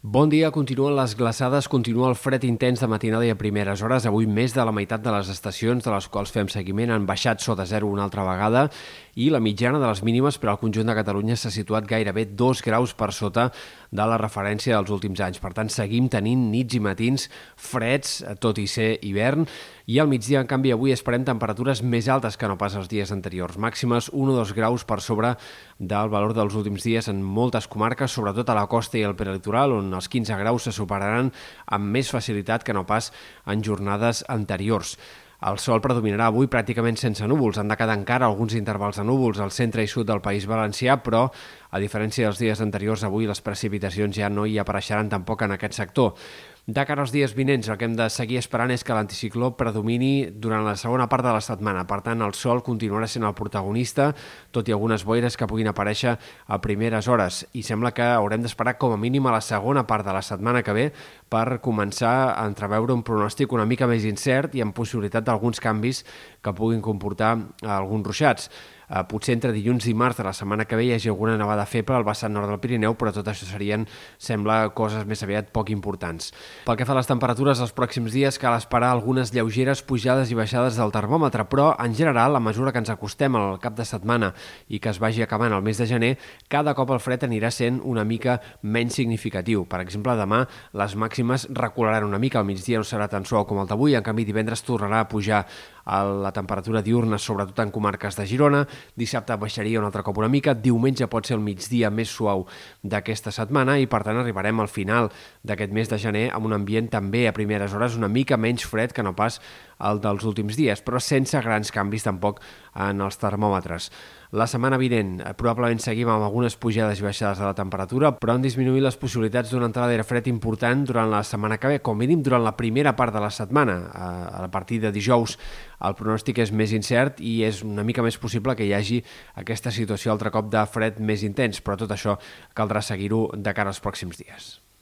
Bon dia, continuen les glaçades, continua el fred intens de matinada i a primeres hores. Avui més de la meitat de les estacions de les quals fem seguiment han baixat sota zero una altra vegada i la mitjana de les mínimes per al conjunt de Catalunya s'ha situat gairebé dos graus per sota de la referència dels últims anys. Per tant, seguim tenint nits i matins freds, tot i ser hivern, i al migdia, en canvi, avui esperem temperatures més altes que no pas els dies anteriors. Màximes 1 o 2 graus per sobre del valor dels últims dies en moltes comarques, sobretot a la costa i al prelitoral, on els 15 graus se superaran amb més facilitat que no pas en jornades anteriors. El sol predominarà avui pràcticament sense núvols. Han de quedar encara alguns intervals de núvols al centre i sud del País Valencià, però, a diferència dels dies anteriors, avui les precipitacions ja no hi apareixeran tampoc en aquest sector. De cara als dies vinents, el que hem de seguir esperant és que l'anticicló predomini durant la segona part de la setmana. Per tant, el sol continuarà sent el protagonista, tot i algunes boires que puguin aparèixer a primeres hores. I sembla que haurem d'esperar com a mínim a la segona part de la setmana que ve per començar a entreveure un pronòstic una mica més incert i amb possibilitat d'alguns canvis que puguin comportar alguns ruixats. Eh, potser entre dilluns i març de la setmana que ve hi hagi alguna nevada feble al vessant nord del Pirineu, però tot això serien, sembla, coses més aviat poc importants. Pel que fa a les temperatures, els pròxims dies cal esperar algunes lleugeres pujades i baixades del termòmetre, però, en general, a mesura que ens acostem al cap de setmana i que es vagi acabant el mes de gener, cada cop el fred anirà sent una mica menys significatiu. Per exemple, demà les màximes recularan una mica, al migdia no serà tan suau com el d'avui, en canvi divendres tornarà a pujar la temperatura diurna, sobretot en comarques de Girona, dissabte baixaria un altre cop una mica, diumenge pot ser el migdia més suau d'aquesta setmana i per tant arribarem al final d'aquest mes de gener amb un ambient també a primeres hores una mica menys fred que no pas el dels últims dies, però sense grans canvis tampoc en els termòmetres. La setmana vinent eh, probablement seguim amb algunes pujades i baixades de la temperatura, però han disminuït les possibilitats d'una entrada d'aire fred important durant la setmana que ve, com mínim durant la primera part de la setmana. A partir de dijous el pronòstic és més incert i és una mica més possible que hi hagi aquesta situació altre cop de fred més intens, però tot això caldrà seguir-ho de cara als pròxims dies.